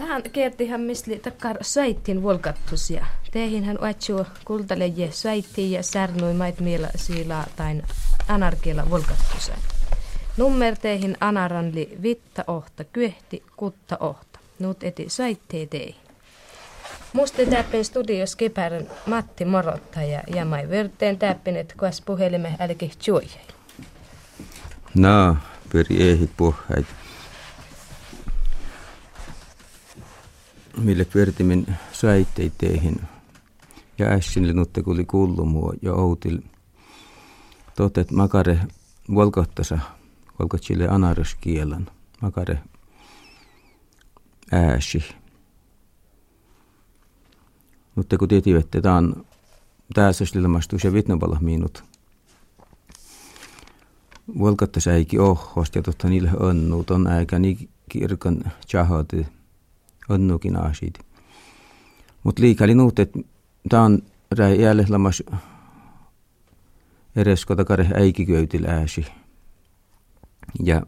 Tähän kertihän misli takkar saittin volkattus teihin hän oetsu kultaleje saitti ja särnui mait miela siila tain anarkiela. Nummer teihin anaranli vitta ohta kyehti kutta ohta. Nuut eti saittee teihin. Musta täppin studios kipärän Matti Morotta ja jamai verteen täppin, että kuas puhelime älki juojai. No, pyri ehit puheit. Mille pyörtimin säitteiteihin ja ässinille nutte kuli kullumua ja outil totet makare volkottasa volkotsille anaruskielan makare ääsi. Mutta kun tietivät, että tämä on tässä ilmastus ja vitnopalla minut. Volkottasa eikin ohosta ja totta niille onnut on aika niin kirkon tjahoti onnukin aasit. Mutta liikali nuut, että tämä on räi jälleen lamas edes kotakare äikiköytil ääsi. Ja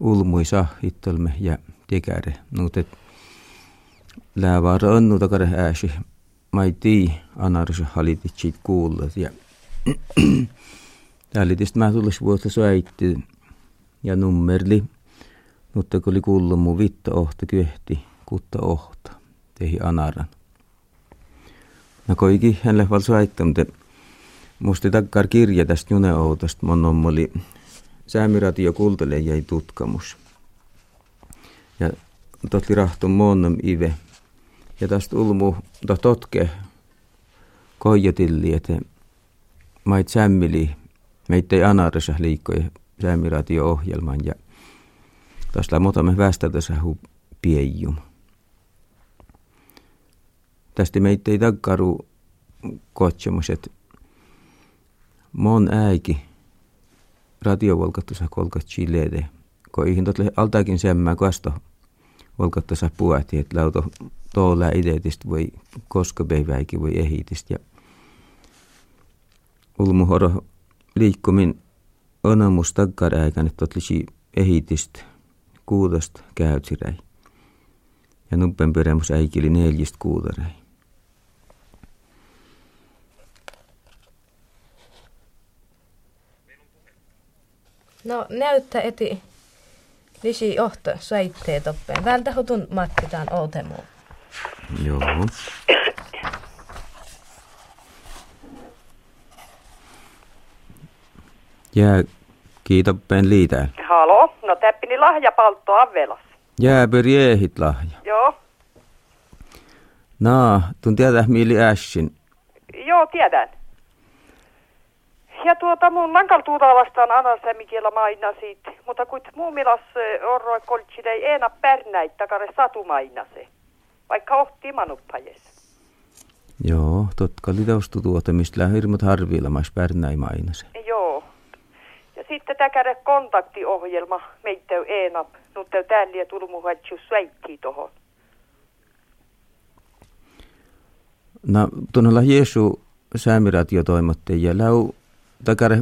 ulmui sahittelme ja tekäre. Nuut, että läävaara onnu takare ääsi. Mä ei tii halitit siitä kuullut. Ja täällä tietysti mä tullis vuotta soitti ja nummerli. Mutta kun oli kuullut mun vitto ohta kyhti, kutta ohta, tehi anaran. No koikin hänelle val soittaa, mutta musta takkar kirja tästä juneoutosta, mon oli säämiratio kultele jäi tutkamus. Ja totli rahto monnom ive. Ja tästä ulmu to totke koijatilli, että mait sämmili, meitä ei anarissa liikkoja säämiratio-ohjelman ja Tässä hu piejum. Tästä meitä ei takkaru kotsemus, että mon äiki radiovolkattusa kolkat chileede, kun ihan totle altaakin semmää kasto volkattusa puhati, että lauto tuolla ideetistä voi koska päiväikin voi ehitistä ja ulmuhoro liikkumin onamus takkar että totlisi ehitistä kuudosta käytsiräi. Ja nuppen peremus äikili neljistä kuudaräi. No näyttä eti lisi ohto saitteet oppeen. Vältä hutun matkitaan outemu. Joo. Jää kiitoppeen liitää. Halo, no täppini lahjapaltto Avelas. Jääpä riehit lahja. Joo. No, tun tietää mieli ässin. Joo, tiedän. Ja tuota mun lankal tuuta vastaan anasämikielä maina siitä, mutta kun muun milas orroi koltsille ei enää pärnäit takare se. vaikka ohti manuppajes. Joo, totka oli taustu tuota, mistä hirmut harviilamais pärnäi mainase. Joo. Ja sitten tämä kontaktiohjelma meitä enää, mutta täällä ei tullut että sväittiin tuohon. No, tuonnella Jeesu säämiratiotoimattajia läu takare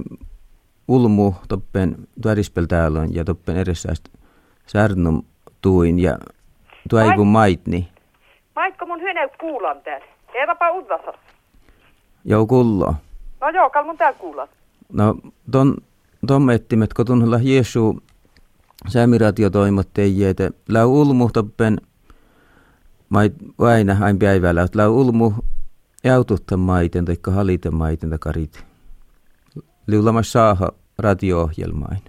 ulmu toppen tuorispel täällä ja toppen edessä särnum tuin ja tuaivun maitni. Maitko mun hyöne kuulan täällä? Eiväpä udvasa. Joo, kullo. No joo, kalmun täällä kuulan. No, ton, ettimet, kun tunnella Jeesu säämiratiotoimattajia, että läu ulmu toppen mait aina aina päivällä, että läu ulmu jaututta maiten tai halita maiten takarit liulamas saaha radio-ohjelmain?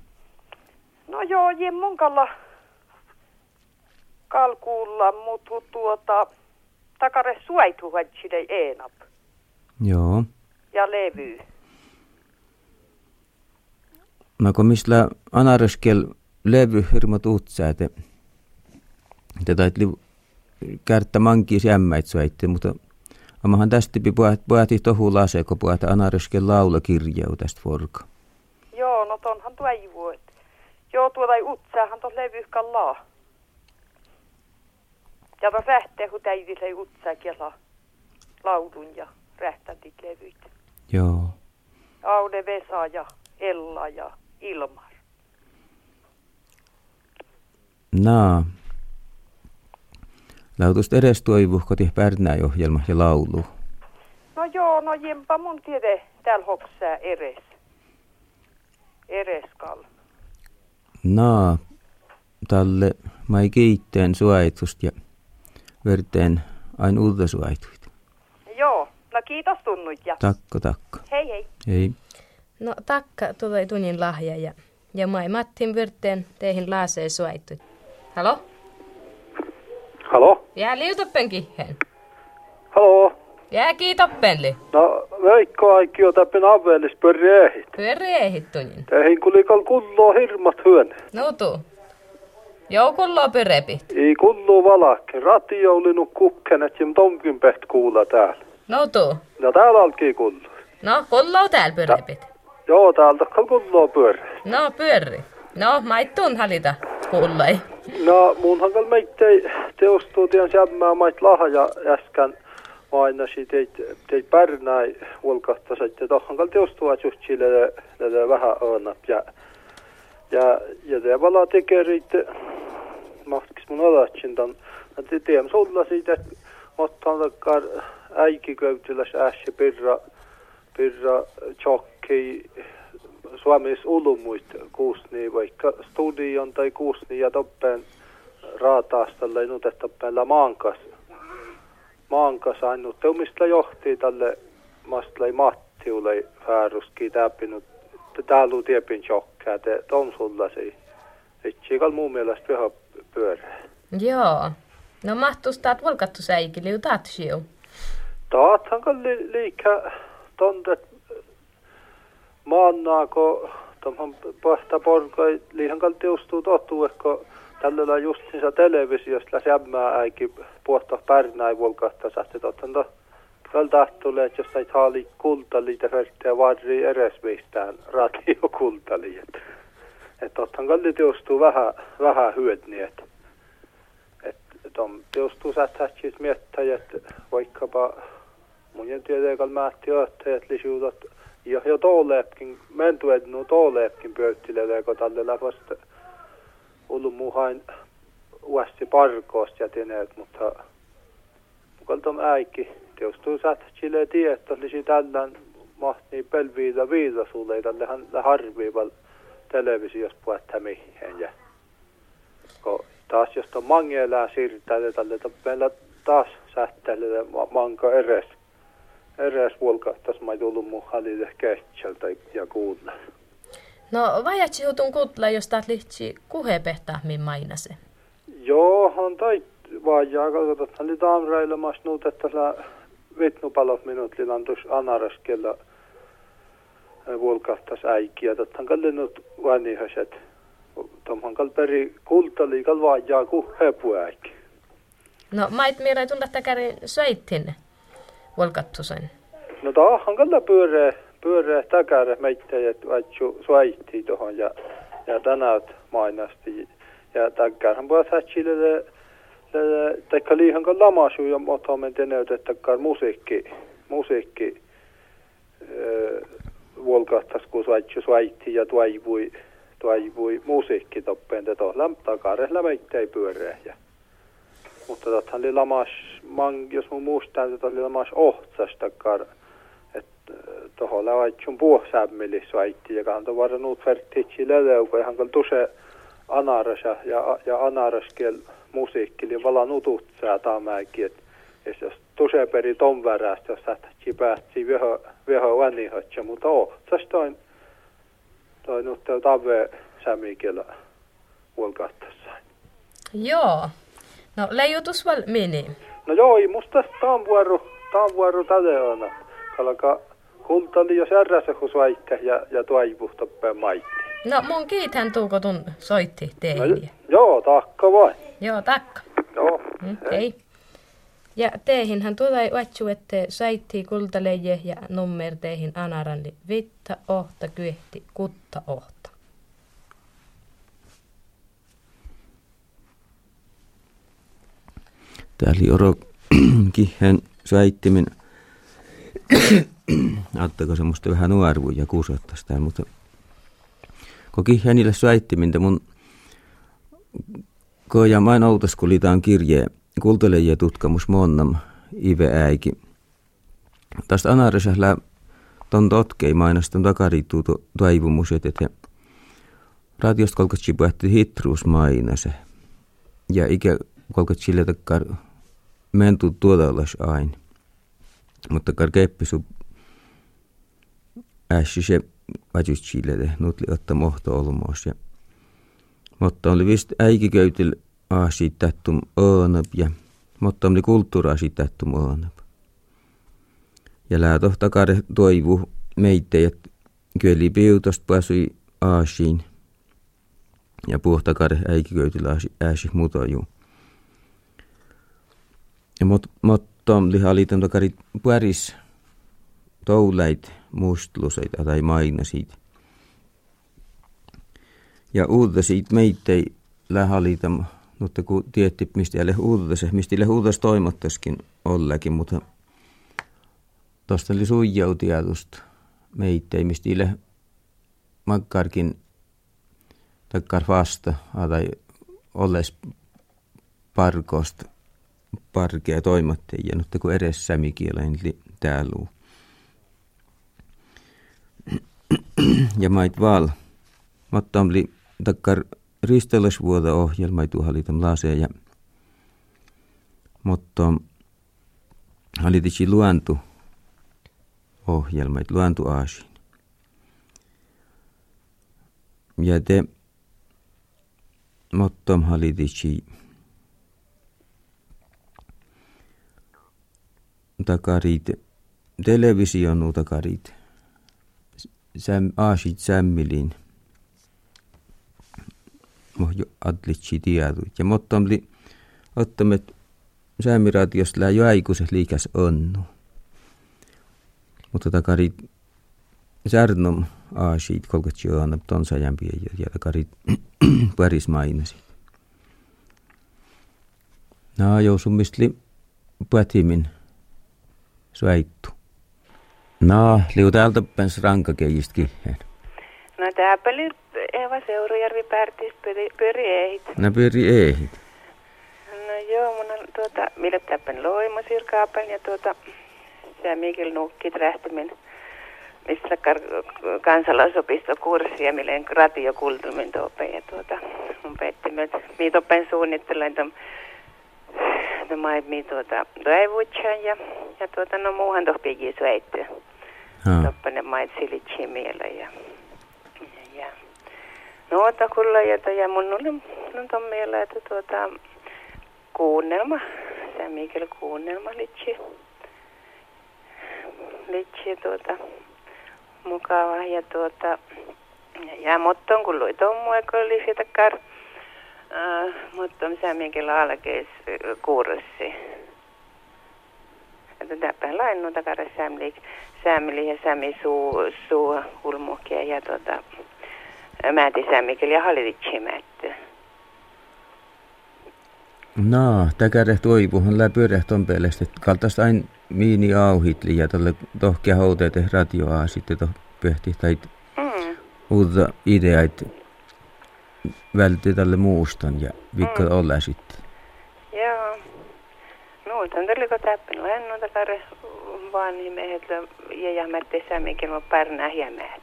No joo, kalla kalkuulla, mutta tuota, takare suaitu vatsile enap. Joo. Ja levy. No kun mistä anareskel levy hirmat uutsäite. Te tait li kärttä manki sämmäit suaitte, mutta Amahan tästä puhati tohu lase, kun puhati anarisken laulakirjau tästä forka. Joo, no tonhan tuo ei voi. Joo, tuota ei utsaahan tuossa levyhkän laa. Ja tuossa rähtee, kun täytyy se utsaa kiela laulun ja rähtätit levyt. Joo. Aude Vesa ja Ella ja Ilmar. No. Lautusta edes toivuhko tih Pärnäi-ohjelma ja laulu. No joo, no jempa mun tiede täällä hoksää eres. Ereskal. Naa, talle mai kiitteen suajitusta ja verteen ain uutta suajituita. Joo, no kiitos tunnut ja Takko, takko. hei hei. Ei. No takka tulee tunnin lahja ja, ja mai Mattin vyrteen teihin laasee suaittu. Halo? Halo? Jää liutoppen kihen. Halo? Jää kiitoppenli. No, Veikko aikio täppin avellis pörreehit. Pyöri ehit tunnin. Tehin kulikal kulloo hirmat hyön. No tuu. Joukullo pyrepit. Ei kulloo valakki. Radio oli nu kukkenet jim tomkin peht kuulla täällä. No tuu. Ja täällä alkii kullu. No, kullo täällä pyrepit. Joo, täältä kal kulloo pyörre. No, pyörri. No, maittun halita kullai. No, mun kal meittei teostuu tien sämmää mait lahja äskän mainasi teit, teit pärnäi volkahtaset ja tohon kal teostuu just sille le, vähän öönap ja ja ja te vala tekerit mahtiks mun alatsin ton te teem sulla siitä ottan takkar äiki köytiläs ässi pirra pirra chokki Suomis ulumuit kuusni vaikka studion tai kuusni ja toppen raataastalla nyt että päällä maankas maankas ainut teumista johti tälle mastlai Mattiulle fääruski täpinut täällä on tiepin chokkaa te ton sulla se itse kal muun mielestä pyhä pyörä Joo. No, mahtuus taat volkattu säikili, ju taat siu. Taathan kal li, liikä tondet maannaako tomhan pahta porkoi liihan kal teustuu totu ekko tällä justiinsa televisiosta läs jämmää äiki puhta pärnäi volkahta sahti totten to kal tahtulle että jos tait haali kultali te färtiä varri eres mistään radio kultali et et totten kal teustuu vähän vähän hyödni et et tom teustuu sähtächis miettäjät vaikkapa mun kal määtti ööttäjät lisuutot ja jo tooleepkin, mentuet no tooleepkin kun tälle läpästä ollut muhain uasti parkoosta ja teneet, mutta mukalta äikki, teostuu sähtsille tietä, lisi tällän mahtii pelviitä viida sulle, tälle hän harviival televisiossa puhetta mihin ja kun taas jos on mangelää siirtää, tälle meillä taas sähtelee manka eres eräs vuolkahtas mä tullut mun halille kätsältä ja kuulla. No, vajatsi hutun kutla, jos taat lihtsi kuhepehtähmin mainase. Joo, on tai vajaa, katsotaan, että oli taamrailemassa nuut, että tällä vitnupalot minut lilantus anaraskella vuolkahtas äikki ja tottahan kalli nyt vanihaiset. Tomhan kal peri kultali kal vajaa kuhepu äikki. No, mait mirai tulla täkäri söittin volkattu sen. No tahan kalla pyöreä, pyöreä täkärä meittäjät vaitsu suaitti tuohon ja, ja tänään mainasti. Ja täkärhän voi le, taikka liihan lamasu ja otamme teneyt, että musiikki, musiikki volkahtas kun suaitsu suaitti ja tuaivui, tuaivui musiikki toppeen, että tuohon takarehla meittäi pyöreä. Ja, mutta tottahan oli lamas, man, jos mun muistan, että oli lamas ohtsastakar, että tuohon lävaitsun puosämmili suaitti, ja kantoi varmaan uut vertitsi leleu, kun ihan tuse anaras ja, ja, anaraskel musiikki, eli vala nutut säätämäkin, että jos tuse peri ton värästä, jos sähtätsi päätsi vähän, vähän vännihatsa, mutta ohtsas toin, toi nyt tave vuolkahtassa. Joo. No, leijutus val mini. No joo, ei musta tämän vuoro, tämän vuoro tälle on. Kalka kultali jos ärrässä kun svaitte ja, ja tuaipuhta päin maitti. No, mun kiitän tuuko tun soitti No, teille. joo, takka vain. Joo, takka. Joo. Mm, hei. Ja teihinhän tulee vatsu, että saitti kultaleje ja nummer teihin anaralli vitta ohta kyehti kutta ohta. Tää oli oro kihen säittimin. Se musta vähän nuorvu ja täällä, mutta kun kihenille säittimintä mun koja main outos, kun liitaan kirje kulteleja tutkamus monnam ive äiki. Tästä anarisella ton totkei mainostan takariittuu toivomuset, että radiosta kolkatsi puhatti hitruus mainose. Ja ikä kolkatsi sille takkar mentu tuodallas aina. Mutta kar keppisu ässi se vajutsille, nutli otta mohto olmoos. Ja, mutta oli vist äikiköytil aasittättum öönöp ja mutta oli kulttuura aasittättum öönöp. Ja läätö takare toivu meitä, että kyllä piutosta pääsui aasiin. Ja puhtakare äikiköytil aasi mutoju. Ja mot, mutta oli halitan takari päris touleit mustluseita tai mainasit. Ja uutasit meitä lähalitam, mutta kun tietti, mistä jälle uutase, mistä jälle uutas toimottaskin ollekin, mutta tuosta oli suijautiatusta meitä, mistä jälle makkarkin takkar vasta, tai olles parkosta parkea toimattajia, mutta kun edes sämikielen täällä ja mait val. Mutta oli takkar ristellysvuoda ohjelma, ei tuohalitam lasea ja mutta oli tietysti luontu ohjelma, luontu aasin. Ja te mutta oli tietysti takarit, television takarit säm, aasit sämmilin. Mohjo adlitsi tiedot. Ja mutta oli ottamet sämmiratiosta lää jo aikuiset liikas onnu. Mutta takari särnom aasit kolkat jo annab tonsajan ja, ja takari päris mainasit. No, jousumistli pätimin suaittu. No, liu täältä pens rankakeijistä kiheen. No tääpäli Eva Seurujärvi pärtis pyri, ehit. No pyri ehit. No joo, mun on tuota, millä täppän loima sirkaapel ja tuota, se Mikkel nukkit rähtimin mistä kar- kansalaisopistokurssia, milleen radiokultumin tope ja tuota, mun petti myös, miitoppen suunnittelen tämän mai mi tuota, toivutsan ja, ja tuota, no muuhan tohpii sueittyä. Toppane mait silitsi miele ja, ja, ja. No ota kulla ja, ja mun oli no ton miele, että tuota, kuunnelma, se Mikkel kuunnelma litsi. Litsi tuota, mukava ja tuota, ja, motton kun lui tommu, eikö oli sitä kar, uh, mutta se Mikkel alkeis kurssi. Että täpän lain takare sämlik Sämili ja Sämi suu, suu hulmukia ja tota, Määti Sämikeli ja Halititsi Määtty. No, täkäre toivuhan läpyrehton pelest, että kaltaista aina miini auhitli ja tolle tohkia houteet radioa sitten toh pöhti tai mm. uutta ideait vältti tälle muustan ja vikka mm. olla sitten. Joo. No, tämän tuliko täppänut hän on takare vaan niin ja jämätte sämminkin mä pärnää jämäät.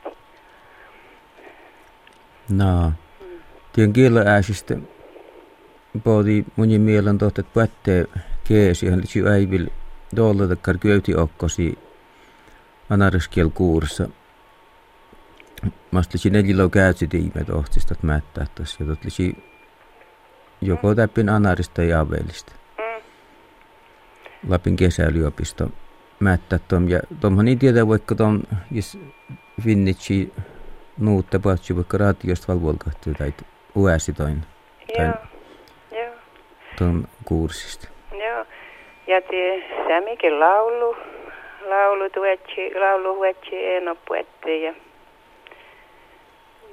No. Mm. Tien kielä ääsistä pohti mun mielen tohta, että pättee keesi, hän litsi äivil tuolla takkar köyti okkosi anariskiel kuurissa. Mä litsi neljällä käytsi tiime tohtista, että mättää tuossa. Ja litsi joko täppin anarista ja avelista. Mm. Lapin kesäyliopisto mättä tom ja tomhan niin tietää vaikka tom jos finnitsi nuutta patsi vaikka radiosta valvolkahtuu tai uäsi toin. Joo, joo. Ton kurssista. Joo. Ja te sämikin laulu, laulu tuetsi, laulu huetsi enopuetti ja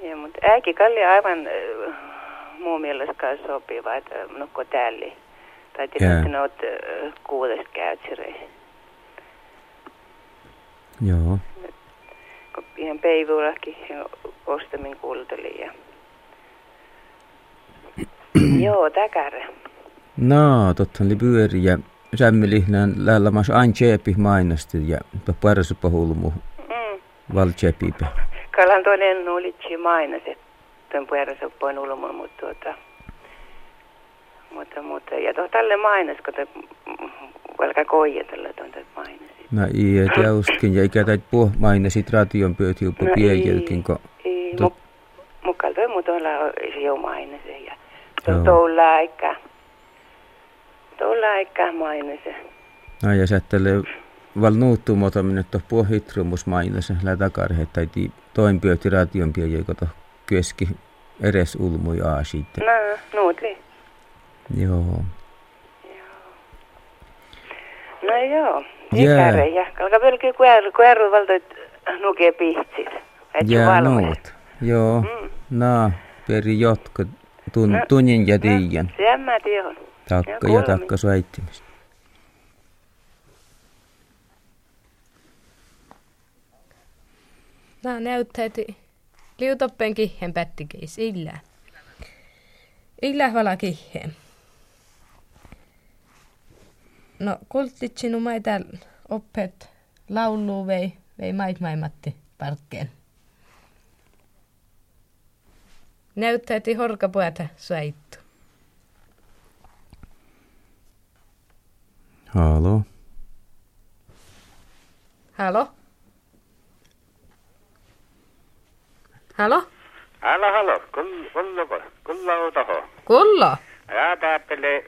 ja mutta äiki kalli aivan äh, muun mielestä sopiva, että nukko täällä. Tai tietysti ne oot äh, kuudesta käytsireihin. Joo. Ihan peivullakin kuultelin. Ja... Joo, täkärä. No, tottahan oli pyöri ja sämmilihnään lällamas ain tseepi mainasti ja hulmu Mm. val tseepipä. Kalan toinen olitsi mainas, että tuon puherasoppoin ulman, mutta tuota, mutta, mutta, ja tuo tälle mainas, kun te velkä koja tällä tuon te mainas. No ei, et jaustkin ja ikä täit puh mainasit radion pyöti jopa No piejelkin, kun ei, Tot- mu, mukaan toi muu tuolla jo mainas ja tuolla aika, tuolla aika mainas. no ja sä tälle val nuuttumota minne tuoh puh hitrumus mainas lä takarhe tai ti toin pyöti radion piejelkin, kun toh keski eres ulmui aasitte. No, nuutli. Joo. No joo. Jää. Ikäre ja kalka pelkki kueru, kueru valtoit nuke pihtsit. Et Ja valmiit. nuut. Joo. Mm. No, peri jotka tun, No, tunnin ja tiiän. Sen mä tiedän. Takka ja ja takka soittimista. No näyttäytyi liutoppen kihen pättikeis illä. Illä vala kihen. No kulttitsi nu maita oppet laulu vei, vei mait maimatti parkkeen. Näyttäytyi horkapuätä soittu. Halo. Halo? Halo? Halo, halo. Kull- Kullako? Kulla on toho. Kullo? Ja pääpele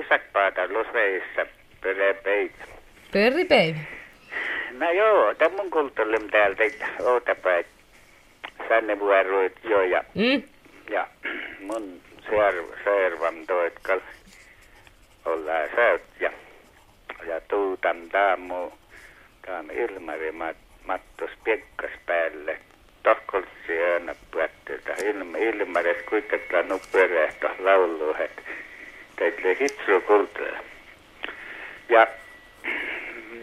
isakpaata lusveissa pele peit. Pörri päivä. No joo, tämän kulttuurin täältä ootapäät. Sanne vuoroit jo ja, Mm? ja mun serv, servam toitkal ollaan säyt ja, ja tuutan taamu taam ilmari mat, piekkas päälle. Tohkolsi öönä puettilta ilma, ilmares kuitenkaan nu pyöreähtä laulu, että teille hitsu kulttuuri. Ja,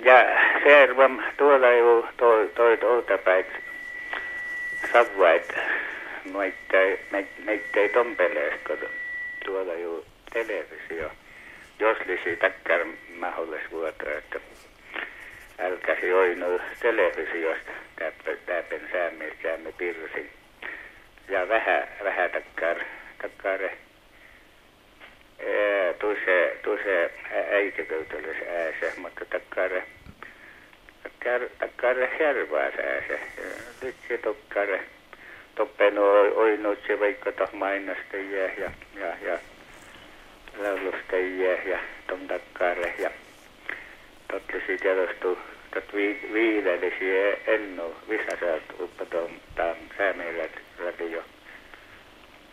ja servam tuolla ju toi, toi tuoltapäin savvait noittei, neittei tompelees, kun tuolla ju televisio. Jos lisi takkar mahdollisuutta, että älkäsi oinu televisiosta täppän säämme, säämme pirsin. Ja vähän, vähän takkar, takkare tuossa tuossa äitiköytölys ääse, mutta takkare takkare järvää ääse. Nyt se takkare toppen oinut se vaikka toh mainostajia ja ja ja laulustajia ja tom takkare ja totlisi tiedostu tot vi, viidelisi ennu visasaat uppa tom tam säämeilät radio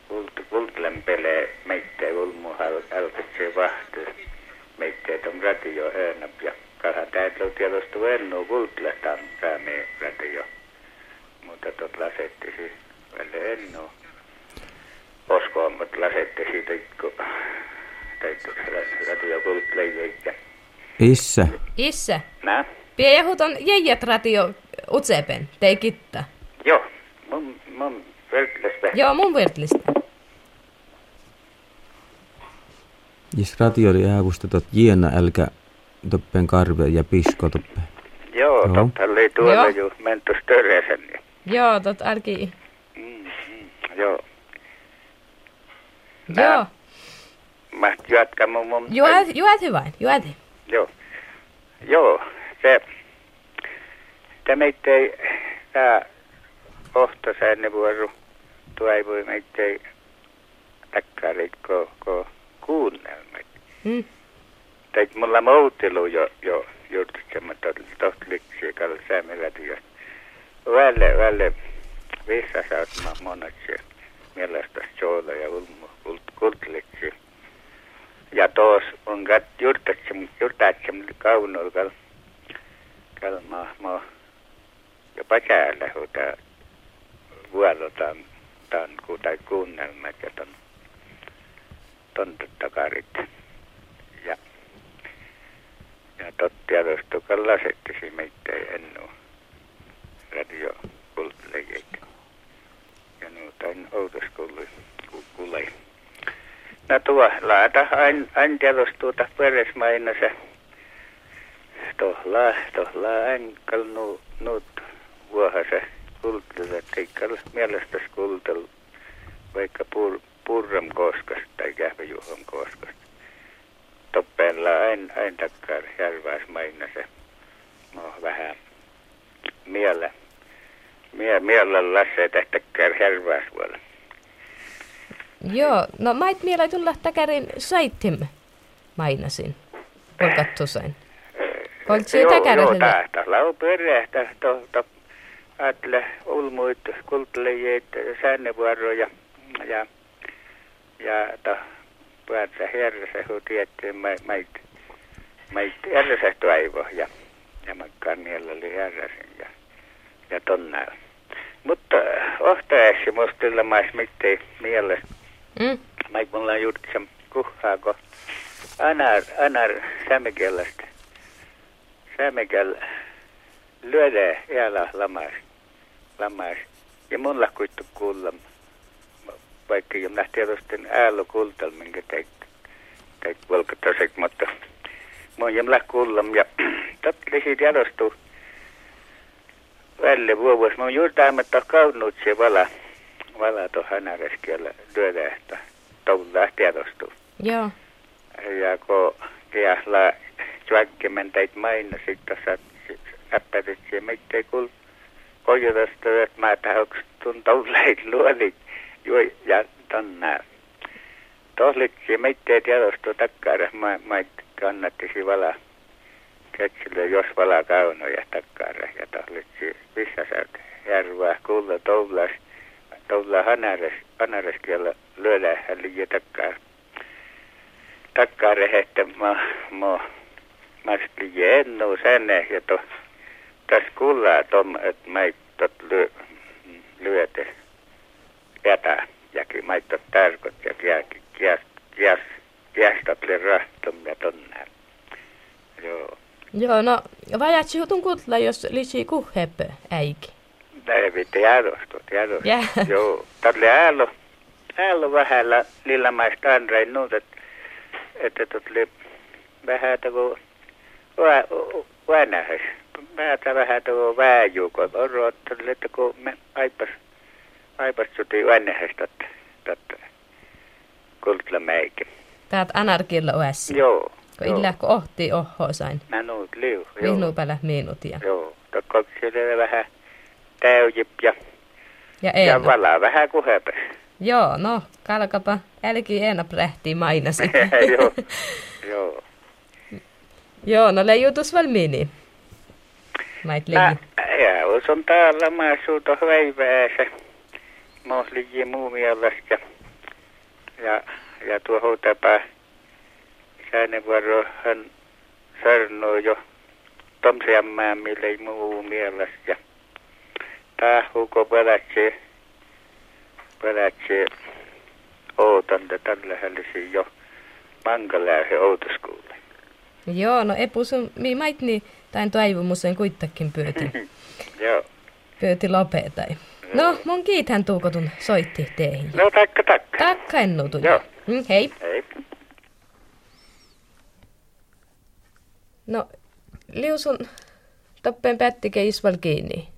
Kult, kultlämpele meitte ulmu alkatse vahtu. Meitte tom radio hönäp ja kaha täytlö tiedostu ennu kultlätam sääme radio. Mutta tot lasettisi välle ennu. Oskoon, mutta lasettisi teikko teikko radio kultläjeikä. Issä. Issa. Nää? Pie jahut on jäijät radio utsepen, tei kitta. Joo, mun, mun välttämättä. Joo, mun vertlistä. Jos radio oli äävusta tot jiena älkä toppen karve ja pisko toppe. Joo, Joo. totta oli tuolla Joo. jo menty störesen. Joo, tot arki. Mm, mm, joo. Joo. Mä jatkan mun... mun Juot, juot vain, juot. Joo. Joo, se... Tämä meittei... Tää ohtosäännö vuoro toivoi meittei takkarit ko, ko kuunnelmat. Mm. Teit mulla moutilu jo, jo juurtuksemme tohtliksi kalla säämilätiöstä. Välle, välle, vissä saat mä monatsi mielestä soola ja ulmu kult, kultliksi. Ja tos on gat juurtaksem, juurtaksem kaunol kal, kal ma, ma, jopa käällä huuta vuorotaan tan ku tai kuunnelmat ja ton tontutakarit. Ja ja tot tiedostu lasettisi meitä ennu radio kultlejeitä. Ja nuutain outoskului kuulei. No tuo laata ain, ain tuota peresmaina se. Tohla, tohla ain kalnu nuut vuohase kultilla, teikkal mielestäs kultel vaikka pur, purram koskasta tai kähväjuhon koskasta. Toppella ain, ain takkar järväs maina se. No vähän miele, mie, mielellä se tähtäkkär järväs vuonna. Joo, no mait miela tulla takarin saittim mainasin. Polkattusain. Olit se takara Joo, tähtä. Lau perehtä. To, to, ajattele ulmuit, kultlejeet, säännövuoroja ja, ja to, päätsä herrasä, kun tietty mait, mait herrasä toivo ja, ja mä kanniella oli herrasen ja, ja tonnaa. Mutta ohtaessa musta mais mitään mielestä Mm. Mä mulla on juuri sen kuhaako anar, anar sämikellasta. Sämikel lyödä jäällä lamas. Lamas. Ja mulla kuittu kuulla. Vaikka jo nähti tietysti äällä kultal, minkä teit. Teit volkatosek, mutta mun jämlä kuulla. Ja totlisi tiedostuu. Välle vuovuus. Mä oon juuri tämmöistä kaunut se vala vala tuohon keskellä lyödä, että toullaa tiedostuu. Joo. Ja kun kiahla juokkemen teit maina, sitten tuossa äppärit ja mitään kul kojutasta, että mä tähäks tun tollait luolit juoi ja tonnaa. Tohlitsi mitään tiedostuu takkaara, mä, mä kannattisi vala ketsille, jos vala kaunoja takkaara ja tohlitsi vissasäät järvää kulla toullas tuolla hanares, hanareskielä lyödään liian takkaa. Takkaa rehettä mä, mä, liian ennu senne ja to, tässä kullaa tom, että mä ei tot lyö, lyötä jätä. Ja kyllä mä ei tot tarkot ja kias, kias, kias, kiastat le rahtom ja tonnaa. Joo. Joo, no vajat jutun kutla, jos lisi kuhheppe äiki. Tiedosto, tiedosto. Jää. Joo, tälle äälo, äälo vähällä lillamaista anrein nuut, että että tuli vähän tavo vänähäs. Vähän vähän tavo vääjuko. Orrotteli, että kun me aipas, aipas suti vänähäs totta, totta. Kultla meikin. Päät anarkilla oässä. Joo. Kun illa kun ohti oho sain. Mä nuut liu. Vihnu päällä minuutia. Joo, tokko siellä vähän täyjip ja, Ja ei. ja valaa vähän kuhepes. Joo, no, kalkapa. Älki enä prähtii mainasi. joo, joo. Joo, no leijutus valmiini. Mait Mä, leiji. ja usun täällä mä suuta väiväässä. Muu mielestä. Ja, ja tuo huutapää säännön vuoro hän sörnoi jo tomsiammään mille muu mielestä. Huko pelätsi, pelätsi ootanta tällä hällisi jo mankaläisen outuskuulle. Joo, no epus on, mi mait niin, tain toivomusen kuittakin pyöti. Joo. Pyöti lopetai. No, mun kiitän tuukotun soitti teihin. No takka takka. Takka ennutu. Joo. Mm, hei. Hei. No, liusun toppeen pättike isval kiinni.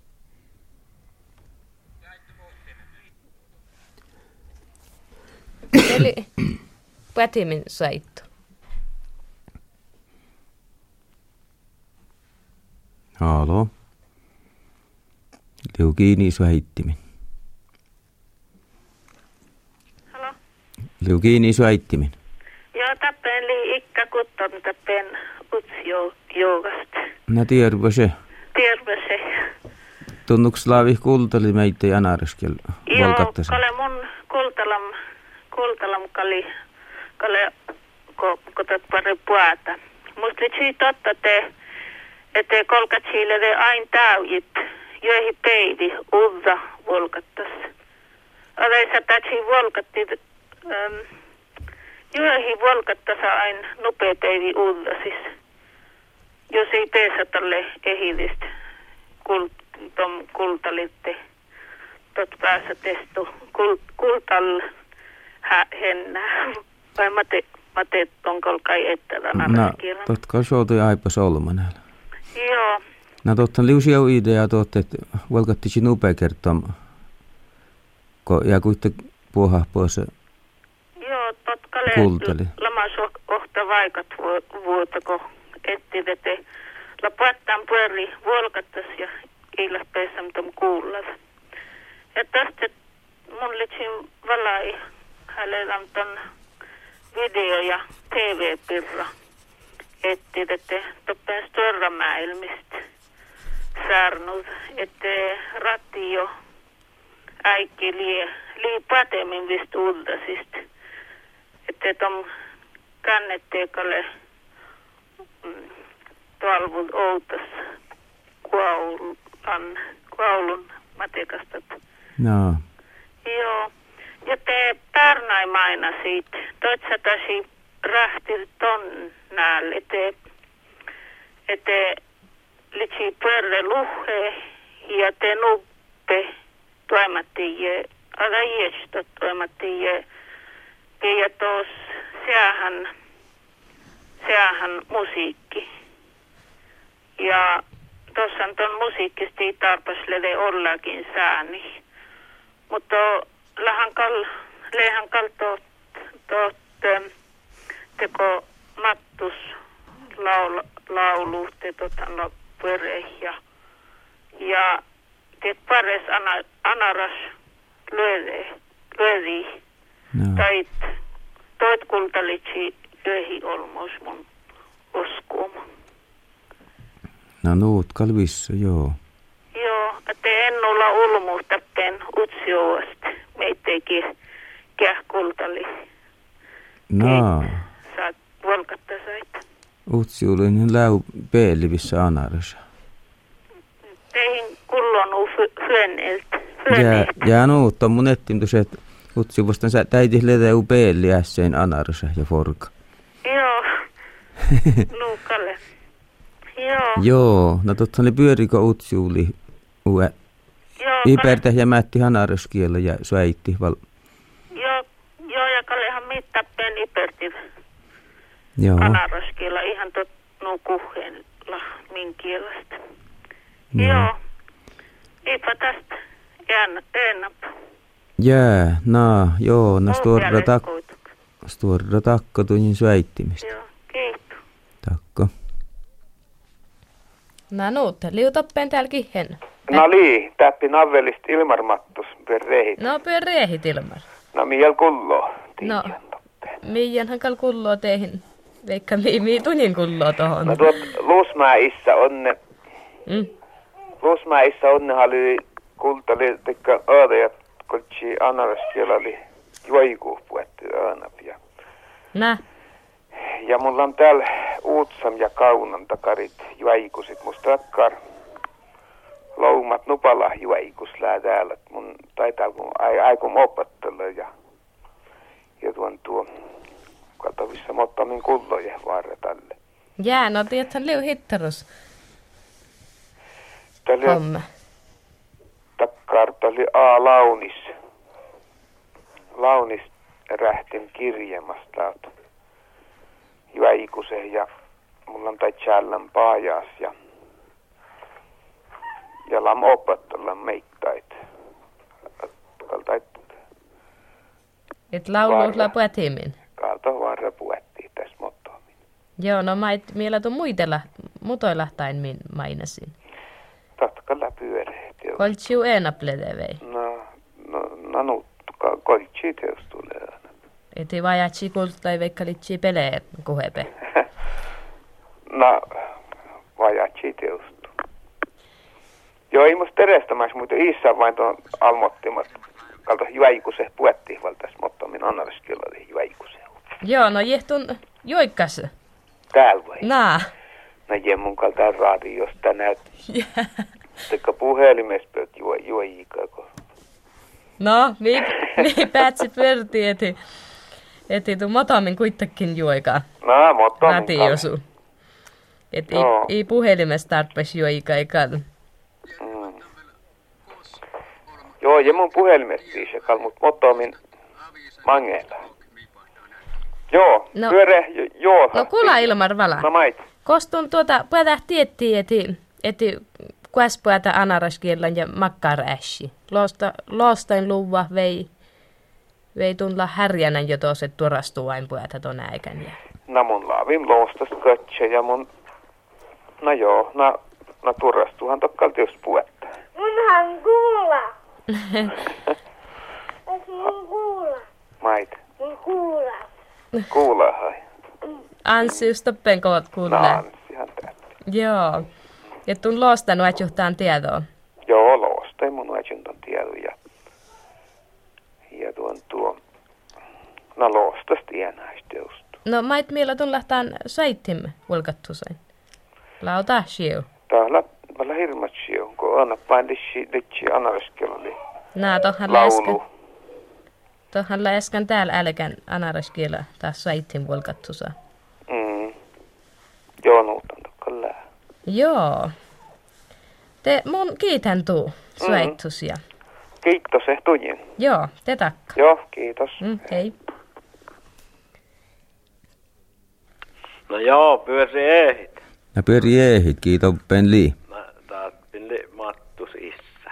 Eli pätimin saittu. Halo. Liu kiinni suhäittimin. Halo. Liu kiinni suhäittimin. Joo, tappeen li ikka kutton tappeen utsio joogasta. Nä tiedä se. Terve se. Tunnuks laavi kultali meitä ja anareskel Joo, kale mun kultalam, kultalam kali, kale ko, kotat pare puata. Musta vitsi totta te, että kolkat siille de ain täyjit, joihin peidi uutta volkattas. Aleisa tatsi volkatti, ähm, joihin volkattas ain nopea peidi uutta siis. Jos ei peesa tälle ehidistä kult, kultalitte tot päässä testu kult, kultal hä, hennä. vai mä te, mä te tonkol kai ettävä No, totka aipa solmanella. Joo, No totta liusia idea tuotte, että volkatti sinun upea kertoa, ko, ja kuitte puoha pois joo, totka lehty lamas ohta vaikat vu- vuota, kun etti te la pattan pyöri vuolkattas ja kiilas peessam tom kuullav. Ja tästä mun litsin valai hänellä ton video ja TV-pirra etti te toppen störra maailmista saarnut, että ratio äikki lie, lii patemin vist uldasist. Että tom kannetteekalle mm, talvun outas kuaulan, kuaulun matekastat. No, Joo. Ja te Pärnai maina siitä. Toitsa tasi rahti ton näälle. Te, litsi pörre luhe ja te nuppe toimattie, ala jesto toimattie. Ja tos seahan, seahan musiikki. Ja tuossa on ton musiikkisti tarpaslede ollakin sääni. Mutta lähän kal, lehän kal tot, ähm, teko mattus laul, laulu, te totan loppure ja, ja te pares ana, anaras lööde, löödi, no. tait, toit kultalitsi löhi olmos mun uskuma. No nuut kalvissa, joo. Joo, te en olla ulmuutta pen utsioasta. Meitteikin kähkultali. No, Saat volkatta sait. utsiulinen läu peelivissä anarissa. Teihin kullon uu fyöneltä. Ja, ja on mun ettimtus, että utsi vastaan sä täitis letä u peeli ässein anarissa ja forka. Joo. Nuukalle. Joo. Joo, no totta oli pyörikö utsiuli ue. Joo, Ipertä ja mätti hanaraskielä ja sväitti val. joo, joo, ja kallehan mitta pen iperti Joo, anaraskilla ihan tot nuu kuhella min kielestä. joo. Joo. Eipä tästä. En, enap. Jää, no, joo, no stora, Muuta tak, kuitenkin. stora takko tunnin sväittimistä. Joo, kiitos. Takko. No nuutte, liutoppeen täälläkin hen. No lii, täppi navelist Ilmar Mattus per rehit. No pyö riehit ilmar. No miel kullo. No, miianhan kal kulloo teihin. Veikka mii, mii tunnin kulloo tohon. No tuot Luusmäissä onne, Mm. Luusmäissä onne oli kultali tekkä öödejät, koltsi anaras siellä oli juoiku puettu öönäp. Ja, Nä, ja mulla on täällä Uutsam ja Kaunan takarit juoikusit. Musta takkar loumat nupala juoikus lää täällä. Mun taitaa kun ai, aikum opettella ja, ja tuon tuo katavissa mottamin kulloja vaara tälle. jää, no tiedäthän liu hittarus Tällä homma. takkaarta oli A. Launis. Launis rähtin kirjemasta täältä Jäikusen ja mulla on tai Challan paajas ja ja lam opettella. Kaltait Et lauluusla Varra. puetimin. kaalta varra puettiin tässä mottoamin. Joo, no mait vielä tuon muitella, mutoilahtain min mainasin. Tatkalla pyöreet. Koltsiu eenaplede vei. No, no, ka- koltsi teos tulee. Eti vajatsi kultai veikka litsi pelee kuhepe. No, vajatsi teostu. Joo, ei musta Iissa vain tuon almottimat. Kalta juaikuse puettiin valtais, mutta minä annariskilla oli juaikuse. Joo, no jehtun joikkas. Täällä vai? Naa. No jemmun kalta radiosta näyt. Tekka puhelimessa pöt juo, juojikaa. No, mi, mi päätsit verti, eti, eti tu motomin kuitenkin juoikaa. No, mutta on Ratiosu. Et ei, Joo. ei puhelimesta tarpeeksi juoikaa eikä. Mm. Joo, jemmun puhelimessa viisi, mutta mutta min mangeella. Joo, No. pyöre, jo- joo. No kuulla Ilmar vala. No mait. Kostun tuota, päätä tiettiin, eti, eti kuas päätä anaraskielän ja makkaraässi. Losta, lostain luva vei, vei tunla härjänän jo tuossa, että tuorastuu vain päätä ton äikän. Ja. No mun laavin loostas kötsä ja mun... No joo, no, no turrastuhan tokkalti just puetta. Munhan kuulla. Mait. Mun kuulla. Kuulee hai. Anssi, toppen koot No tää. Joo. Ja tun lostanut, että johtaan tietoa. Joo, loostai mun ajuntan tiedon ja... Ja tuon tuo... No loostas tienäistä just. No mait millä tun lähtään saittim vulkattusain. Lauta siu. Täällä Valla hirmat siu, kun anna pain litsi, litsi anarskella Nää tohan läskän, tohan läskän täällä älkän anaraskielä taas saittim vulkattusa. Mm. Joo, nuutan tokkalla. Joo. Te mun kiitän tuu suaittusia. Kiitos, ehtujin. Joo, te takka. Joo, kiitos. Mm, hei. No joo, pyöri ehit. Ja pyöri eehit, kiitos Penli. Mä taas pille mattus issä.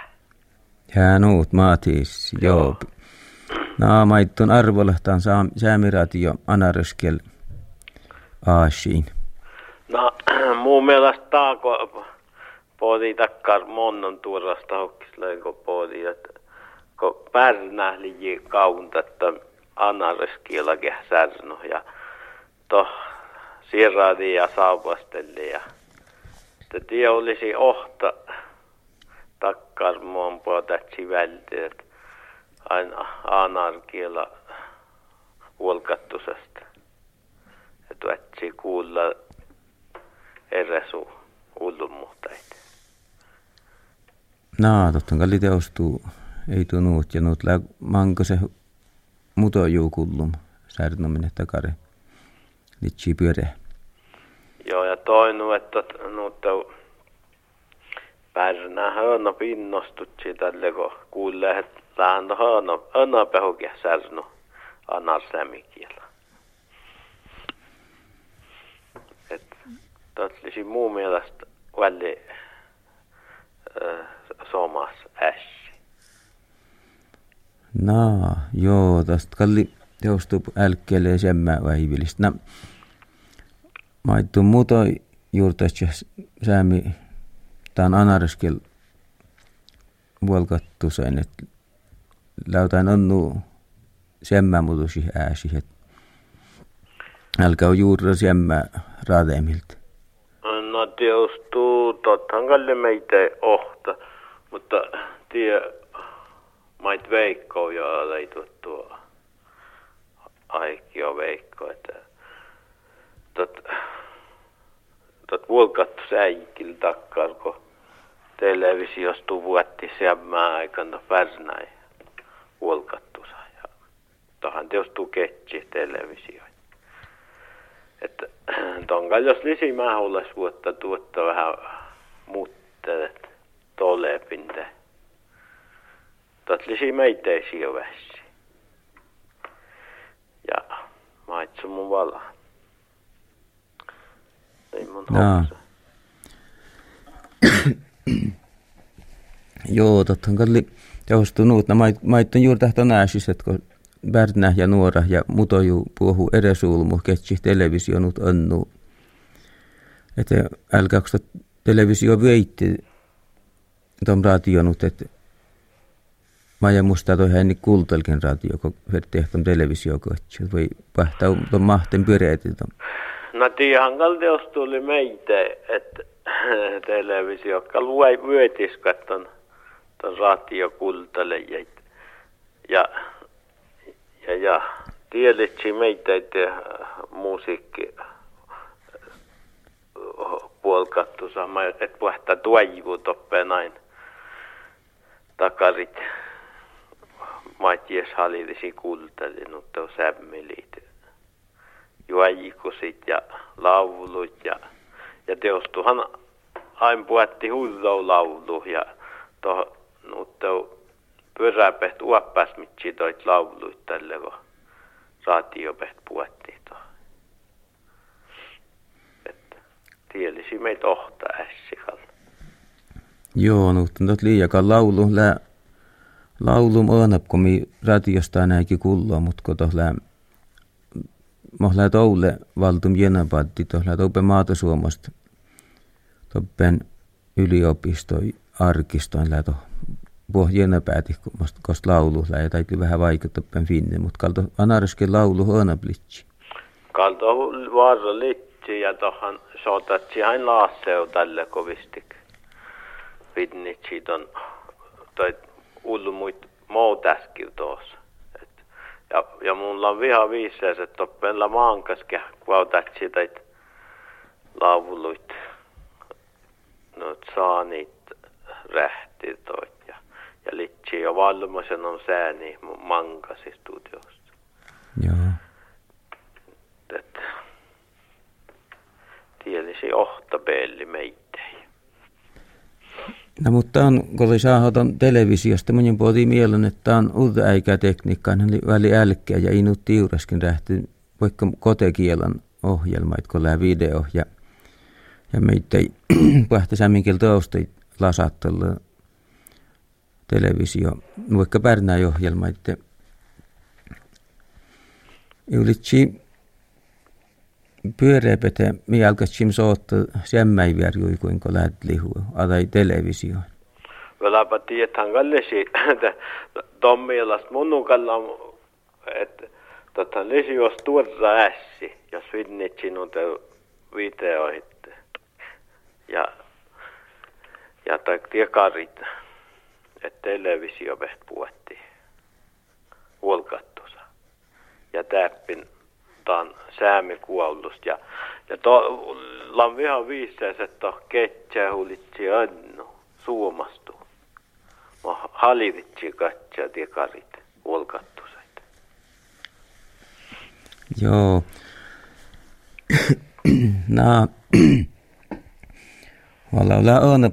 Ja nuut maatis, joo. No, maittun arvolehtaan säämiratio anaryskel aasiin. No, mun mielestä taako podi takkar monnon tuorasta hokkisleen podi, että kun pärnähli kaunta, että anareskiela särno ja to sirradi ja saapasteli ja että tie olisi ohta takkar muun puhutatsi välti, että aina anarkiela volkattusesta. Että etsi kuulla eräsu ullumuhtaita. No, totta kalli teostuu, ei tuu nuut ja nuut lää manko se muto juu kullum, särnominen takare. Litsi pyöre. Joo, ja toinen, että nuutta pärnää höönä pinnostutsi tälle, kun kuulee, että lähän höönä, höönä pehukin särno annar sämikielä. Että totlisi muu mielestä väli äh, somas ässi. No, joo, tästä kalli teostuu älkkeelle ja semmä vähivilistä. No, maittu muto juurtaisi säämi, tää on anaryskel vuolkattu sen, että läytään onnu semmä mutusi ääsi, että älkää juuri semmä raademilta. No teostuu, tottahan kalle meitä ohta, mutta tie mait veikko ja leitu tuo aikio veikko, että tot, tot vuokattu säikil takkar, kun televisiosta vuotti semmää aikana pärnäi vuokattu ja tohan teostuu ketsi televisio. Että tonka jos lisimähulas vuotta tuotta vähän muttelet tolepinte. Tot lisi meitä ei sijovässi. Ja maitsu mun vala. Ei mun Jaa. Joo, tottahan kalli teostuu nuut. No, mait, mait on juuri nääsis, että kun Bärnä ja nuora ja mutoju puhu eresulmu, ketsi televisio nyt onnu. Että älkääkö televisio veitti tuon radio nyt, että Mä ja musta toi hän kultalkin radio, kun tehtävän televisio kotsi. Voi pahtaa tuon mahten pyöreäti. No tiihan kalteos tuli meitä, että televisio, kal vuoi vyötis katton ton kultalle ja, ja, ja, ja tiedetsi meitä, että musiikki puolkattu sama, että puhtaa tuojivu toppeen näin takarit. Matjes hallitisi kultalle, mutta on sämmelit juojikusit ja laulut ja, ja teostuhan ain puetti huzzou laulu ja tohon nuutteu pyöräpeht uappas mitsi toit lauluit tälle kun raatiopeht puetti tohon. Että tielisi meitä ohta ässikalla. Joo, nuutten tot liiakaan laulu lää laulum on, kun mi radiosta näinkin kullaa, mutta kun tuohon mohlää toule valtum jenapatti, tohlää tope maata Suomesta, toppen yliopistoi arkistoin lähtö pohjena pääti, koska laulu lähtö täytyy vähän vaikuttaa finne, mutta kalto anariskin laulu on blitsi. Kalto varra litsi ja tohan sootatsi hain laasseu tälle kovistik. Vidnitsi ton toi ulmuit muut äskil tuossa. Ja, ja mulla on viha viisees, että toppella maankas kvautatsi täitä lauluit. No saanit rähti toit ja, ja litsi ja valmasen on sääni mankasi studiosta. Joo. Et, tielisi meitä. No mutta on, kun oli saahoton televisiosta, minun puhutin mielen, että on uutta äikää tekniikkaa, niin väli älkeä ja inut tiuraskin rähti, vaikka kotekielan ohjelma, kun lää video ja, ja meitä ei tausta lasattella televisio, vaikka pärnää ohjelma, että ylitsi pyöreäpätä me alkaisimme soottaa sämmäivärjui kuinka lähtlihu adai televisioon. Vela patia tangallesi tommilas munukallam että tota lisi jos tuossa ässi jos vinnit sinun te videoitte. Ja ja tai tiekarit että televisio veht puhuttiin. Huolkattusa. Ja täppin taan säämikuollust. Ja, ja to, lan viha viisees, että ketsää hulitsi annu suomastu. Mä halivitsi katsää tiekarit vuolkattusait. Joo. no, Valla on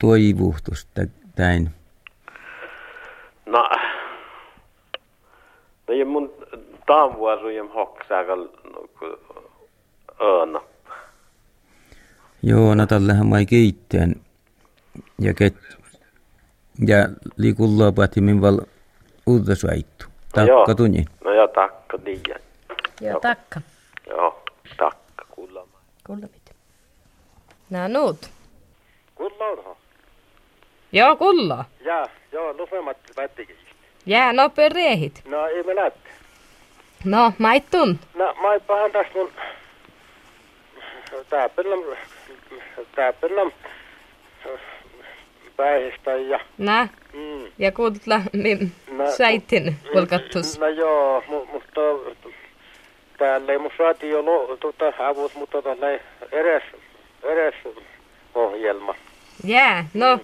toivuhtus täin. No, no ja mun taanvuorojen hoksaagal. Joo, no tällähän mä kiitteen. Ja ket... Ja liikullaa päätti min val suaittu. Takka no tunni. No joo, takka tiedän. Joo, takka. Joo, takka kuulla. Kuulla mitä. Nää nuut. Kulla onhan. Joo, kulla. Ja, joo, lukemat pättikin. Jää nopea riehit. No, ei me näette. No, maittun. No, mä pahan tässä mun... Tääpellam... Tääpellam... Päihistä ja... Nä. Mm. Ja kuutla min No, säitin vulkattus. No joo, mu, mutta täällä ei mun radio lo, tuota, avut, mutta ei edes, edes ohjelma. Jää, no.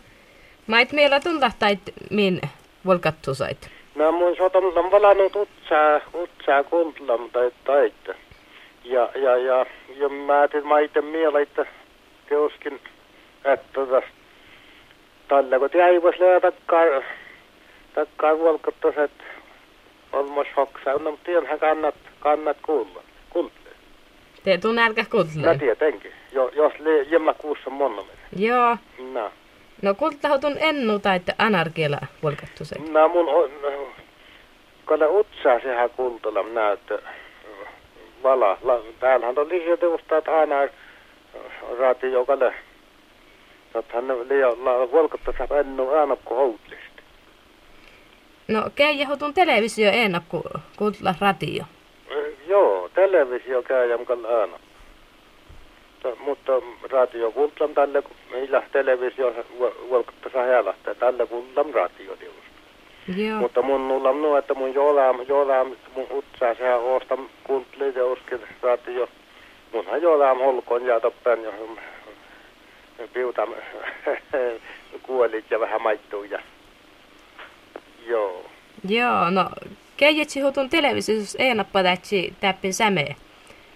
Mait meillä tunlahtait min vulkattusait. No mun sotan on valannut utsaa, utsaa kuntlam tai taita. Ja, ja, ja, ja mä ajattelin, mä itse mielä, että teoskin, että tästä tällä kun jäi vois löydä takkaa, takkaa vuolkottas, että olmos hoksaa, no mutta tiedänhän kannat, kannat kuulla, kuulla. Te tuun älkä No kuutle. tietenkin, jo, jos le, jemma kuussa monnomen. Joo. No. No kultautun ennu tai että anarkiela vulkattusait. No mun on, kun utsaa sehän kultalla näyttö vala. La, täällähän on lisäteusta, että aina raati jokalle. Tottahan ne liian volkotta saa ennu kuin houtlista. No keijahutun televisio enna ku kultla radio. Joo, televisio käy jämkalla aina. To, mutta radio kultlam tälle, millä televisio volkotta saa helähtää, tälle kultlam radio tiusta. Joo. Mutta mun nulla on että mun jolam, jolam, mun utsaa sehän oosta kuntli ja uskin radio. Munhan jolam holkon ja toppen ja piuta kuolit ja vähän maittuu ja joo. Joo, no keijätsi hutun televisiossa enappa tätsi täppin säme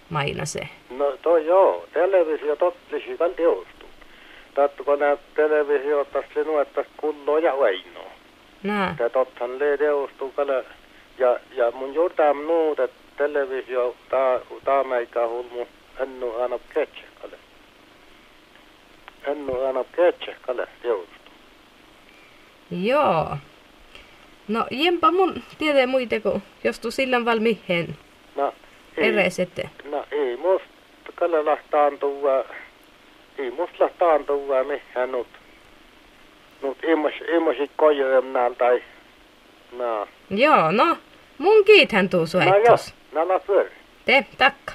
maina se. No toi joo, televisio totlisi kal teostuu. Tattuko nää televisio tästä sinua, että kulloa ja vainoa. Nää. Ja tothan le teostuu kale. Ja, ja mun juurtaam nuut, että televisio taa, taa meikä hulmu ennu aina ketse kale. en ole aina ketse kale teostu. Joo. No jempa mun tiedä muita kuin jostu sillan valmihen No, ei, eres no ei musta kale lahtaantua, ei musta lahtaantua mihin nyt. Nyt immos, immosit kojojen tai, no. Joo, no mun kiithän tuu No joo, no no pyöri. Te, takka.